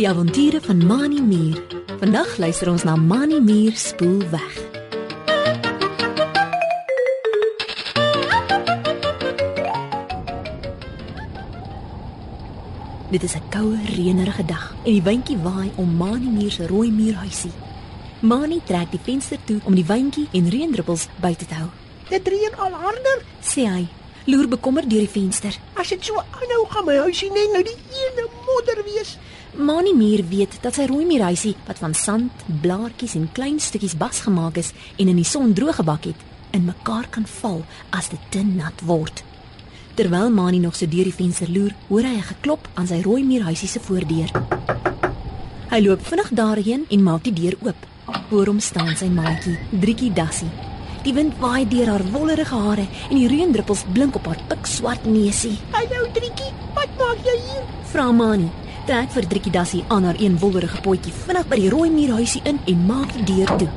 Die avonture van Mani Muur. Vandag luister ons na Mani Muur spoel weg. Dit is 'n koue, reënerige dag en die windjie waai om Mani Muur se rooi muurhuisie. Mani trek die venster toe om die windjie en reendruppels buite te hou. Dit reën al harder. Sê hy, loer bekommerd deur die venster. As dit so aanhou gaan my huisie net nou die ene modder wees. Mani Muur weet dat sy rooi muurhuisie wat van sand, blaartjies en klein stukkies bas gemaak is en in die son droog gebak het, in mekaar kan val as dit te nat word. Terwyl Mani nog so deur die venster loer, hoor hy 'n geklop aan sy rooi muurhuisie se voordeur. Hy loop vinnig daarheen en maak die deur oop. Voor hom staan sy maatjie, Drietjie Dassie. Die wind waai deur haar wollerige hare en die reendruppels blink op haar pikswart neusie. Hallo Drietjie, wat maak jy hier? Vra Mani. Trek vir Drietjie Dassie aan haar een wollerige potjie vinnig by die rooi muurhuisie in en maak die deur toe.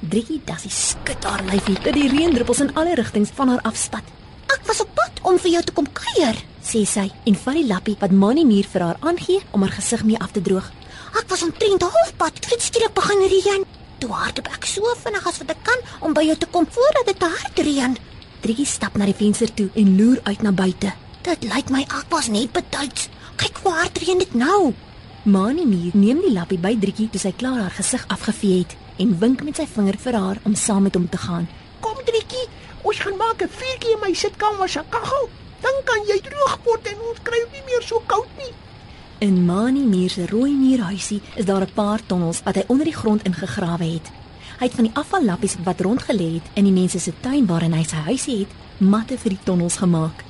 Drietjie Dassie skud haar lyfie dat die reendruppels in alle rigtings van haar afspat. Ek was op pad om vir jou te kom kuier. sê sy en vat die lappie wat Mani Muur vir haar aangee om haar gesig mee af te droog. Ek was omtrent halfpad toe dit skielik begin reën. Toe hardloop ek so vinnig as wat ek kan om by jou te kom voordat dit te hard reën. Drietjie stap na die venster toe en loer uit na buite. Dit lyk my ek was net betyds. Kyk hoe hard reën dit nou. Mani Muur neem die lappie by Drietjie toe sy klaar haar gesig afgevee het en wink met sy vinger vir haar om saam met hom te gaan. Kom Drietjie, ons gaan maak 'n vuurtjie in my sitkamer se kaggel. Dan kan jy droog word en ons kry nie meer so koud nie. In Mani Muur se rooi muurhuisie is daar 'n paar tonnels wat hy onder die grond ingegrawe het. Hy het van die afvallappies wat rondgelê het in die mense se tuin waarin hy sy huisie het, matte vir die tonnels gemaak.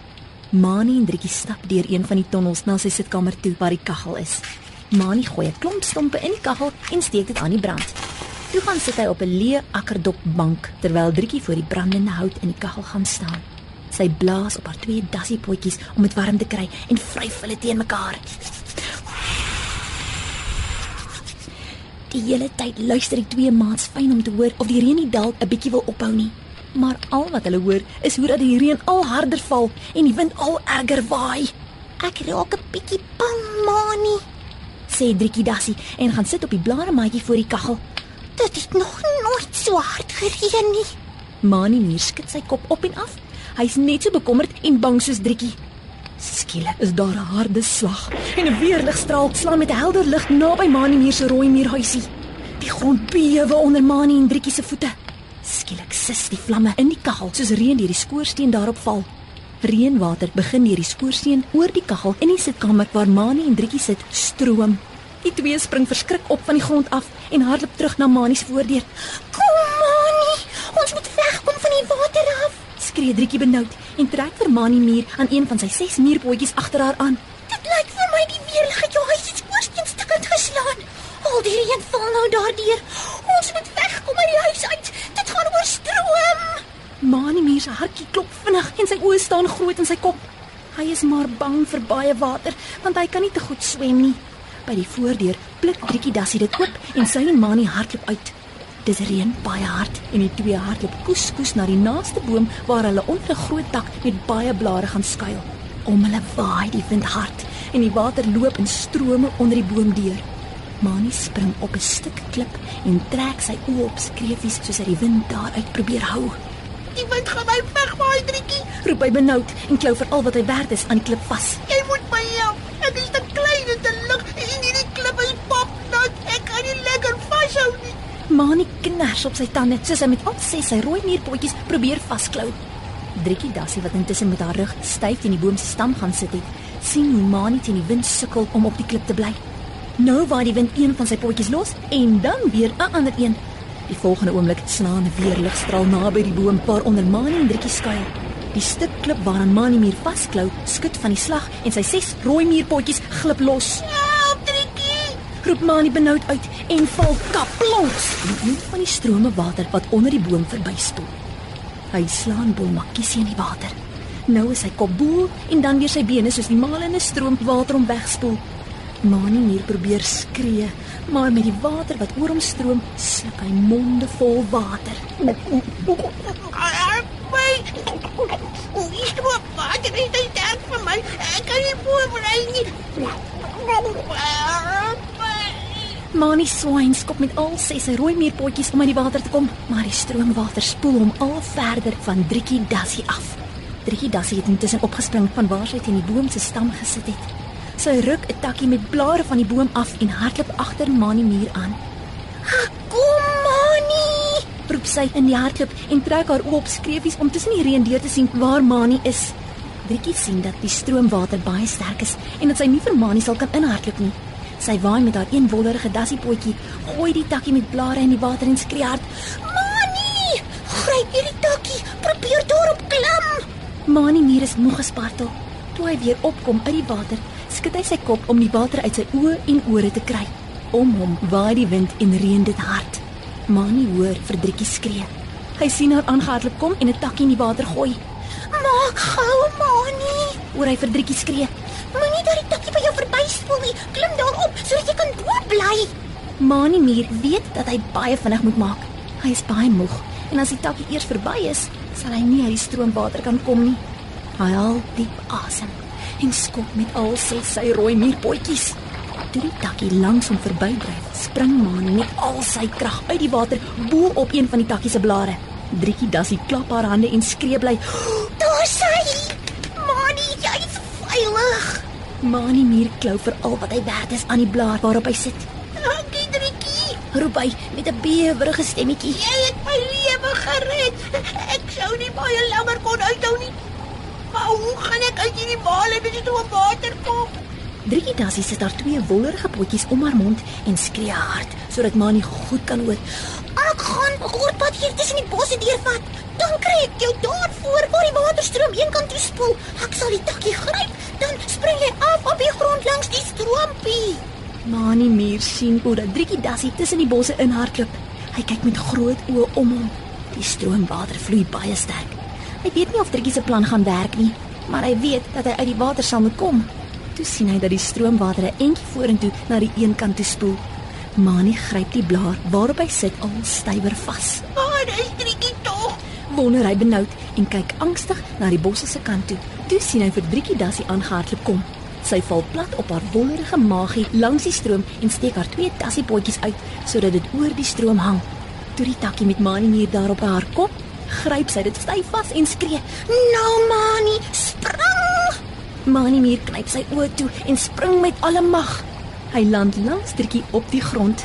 Mani en Drietjie stap deur een van die tonnels na sy sitkamer toe waar die kaggel is. Mani gooi 'n klomp stompe in die kaggel en steek dit aan die brand. Toe gaan sit hy op 'n leë akkerdopbank terwyl Drietjie voor die brandende hout in die kaggel gaan staan. Sy blaas op haar twee dassiepotjies om dit warm te kry en vryf hulle teen mekaar. Die hele tyd luister die twee maats fyn om te hoor of die reën nie dalk 'n bietjie wil ophou nie. Maar al wat hulle hoor is hoe dat die reën al harder val en die wind al erger waai. Ek raak 'n bietjie bang, Mani. Sê Drietjie Dassie en gaan sit op die blare voor die kaggel. Dit het nog nooit so hard gereën nie. Mani Muur skud sy kop op en af. Hy's net so bekommerd en bang soos Drietjie. Skielik is daar 'n harde slag en 'n weerligstraal slaan met helder lig naby Mani Muur se rooi muurhuisie. Die grond bewe onder Mani en Drietjie se voete. Skielik sis die vlamme in die kaggel soos reën deur die skoorsteen daarop val. Reënwater begin deur die skoorsteen oor die kaggel in die sitkamer waar Mani en Drietjie sit stroom. Die twee spring verskrik op van die grond af en hardloop terug na Mani se voordeur. Kom, Mani, ons moet wegkom van die water af. Skree Drietjie benoud en trek vir Mani muur aan een van sy ses muurpotjies agter haar aan. Dit lyk vir my die weerlig het jou huis iets skoorsteen stukkend geslaan. Al die reën val nou daardeur. Ons moet wegkom uit die huis uit. Mani muur se hartjie klop vinnig en sy oë staan groot in sy kop. Hy is maar bang vir baie water want hy kan nie te goed swem nie. By die voordeur blik Drietjie Dassie dit oop en sy en Mani hardloop uit. Dis reën baie hard en die twee hardloop koeskoes na die naaste boom waar hulle onder 'n groot tak met baie blare gaan skuil. Om hulle waai die wind hard en die water loop in strome onder die boom deur. Mani spring op 'n stuk klip en trek sy oë op skreefies soos hy die wind daaruit probeer hou. Die wind gaan my wegwaai Drietjie. Roep hy benoud en klou vir al wat hy werd is aan die klip vas. Jy moet my help. Ek is te klein en te lig en hierdie klip is papnat. Ek kan nie lekker vashou nie. Mani kners op sy tande soos hy met al ses sy rooi muurpotjies probeer vasklou. Drietjie Dassie wat intussen met haar rug styf teen die boom se stam gaan sit het, sien hoe Mani teen die wind sukkel om op die klip te bly. Nou waai die wind een van sy potjies los en dan weer 'n ander een. Die volgende oomblik slaan 'n weerligstraal naby die boom waaronder Mani en Drietjie skuil. Die stuk klip waaraan Mani muur vasklou, skud van die slag en sy ses rooi muurpotjies glip los. Help Drietjie. Roep Mani benoud uit en val kaplons in een van die strome water wat onder die boom verbyspoel. Hy slaan bolmakkies in die water. Nou is hy kop bo en dan weer sy bene soos die malende stroom water om wegspoel. Mani muur probeer skree, maar met die water wat oor hom stroom, sluk hy monde vol water. My. O, is dit wat? Wat is dit sterk vir my? Ek kan nie voorberei nie. Mani swyn skop met al ses sy rooi meerpotjies om uit die water te kom, maar die stroomwater spoel hom al verder van Driekie Dassie af. Driekie Dassie het intussen opgespring van waar sy teen die boom se stam gesit het. Sy ruk 'n takkie met blare van die boom af en hardloop agter Mani muur aan. Kom, Mani! Roep sy in die hardloop en trek haar oë op skreefies om tussen die reën deur te sien waar Mani is. Driekie sien dat die stroomwater baie sterk is en dat sy nie vir Mani sal kan inhardloop nie. Sy waai met haar een wollerige dassiepotjie, gooi die takkie met blare in die water en skree hard: Mani! Gryp hierdie takkie, probeer daarop klim. Mani muur is moeg gespartel. Toe hy weer opkom uit die water, skud hy sy kop om die water uit sy oë en ore te kry. Om hom waai die wind en reën dit hard. Mani hoor Verdriekie skree. Hy sien haar aangehardloop kom en 'n takkie in die water gooi. Maak gou, Mani. Hoor hy Verdriekie skree. Moenie dat die takkie by jou verbyspoel nie. Klim daarop sodat jy kan bo bly. Mani muur weet dat hy baie vinnig moet maak. Hy is baie moeg en as die takkie eers verby is, sal hy nie uit die stroomwater kan kom nie. Hy haal diep asem en skop met al ses sy rooi muurpotjies. Toe die takkie langs hom verbydryf, spring Mani met al sy krag uit die water bo op een van die takkie se blare. Driekie Dassie klap haar hande en skree bly. Daar sy. Mani, jy's veilig. Mani muur klou vir al wat hy werd is aan die blaar waarop hy sit. Dankie, Driekie. Roep hy met 'n bewerige stemmetjie. Jy het my lewe gered. Ek sou nie baie langer kon uithou hoe gaan ek uit hierdie bale as dit oor water kom? Driekie Dassie sit haar twee wollerige potjies om haar mond en skree hard sodat Mani goed kan hoor. Ek gaan 'n kort pad hier tussen die bosse deurvat. Dan kry ek jou daar voor waar die waterstroom een kant toe spoel. Ek sal die takkie gryp, dan spring jy af op die grond langs die stroompie. Mani muur sien hoe dat Driekie Dassie tussen die bosse inhardloop. Hy kyk met groot oë om hom. Die stroomwater vloei baie sterk. Hy weet nie of Driekie se plan gaan werk nie, maar hy weet dat hy uit die water sal moet kom. Toe sien hy dat die stroomwater 'n entjie vorentoe na die een kant toe spoel. Mani gryp die blaar waarop hy sit al stywer vas. Maar dis Driekie tog. Wonder hy benoud en kyk angstig na die bosse se kant toe. Toe sien hy vir Driekie Dassie aangehardloop kom. Sy val plat op haar wollerige maagie langs die stroom en steek haar twee tassiepotjies uit sodat dit oor die stroom hang. Toe die takkie met Mani neer daarop haar kop, gryp sy dit styf vas en skree: Nou Mani, spring! Mani muur knyp sy oë toe en spring met alle mag. Hy land langs Driekie op die grond.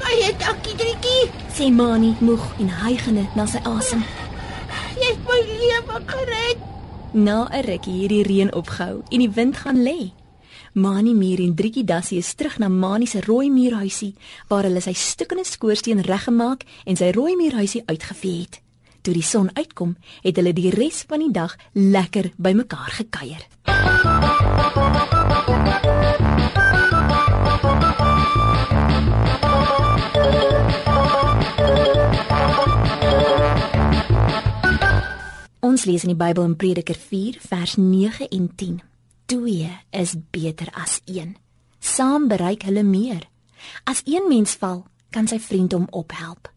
Baie dankie Driekie. Sê Mani moeg en hygende na sy asem. Jy het my lewe gered. Na 'n rukkie het die reën opgehou en die wind gaan lê. Mani muur en Driekie Dassie is terug na Mani se rooi muurhuisie waar hulle sy stukkende skoorsteen reggemaak en sy rooi muurhuisie uitgevee het. Toe die son uitkom, het hulle die res van die dag lekker bymekaar gekuier. Ons lees in die Bybel in Prediker 4 vers 9 en 10. Twee is beter as een. Saam bereik hulle meer. As een mens val, kan sy vriend hom ophelp.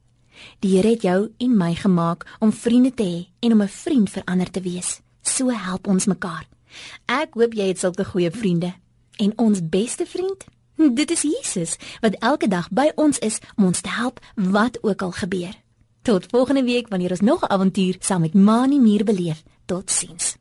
Die Here het jou en my gemaak om vriende te hê en om 'n vriend vir ander te wees. So help ons mekaar. Ek hoop jy het sulke goeie vriende. En ons beste vriend, dit is Jesus wat elke dag by ons is om ons te help wat ook al gebeur. Tot volgende week wanneer ons nog 'n avontuur saam met Mani Muur beleef. Totsiens.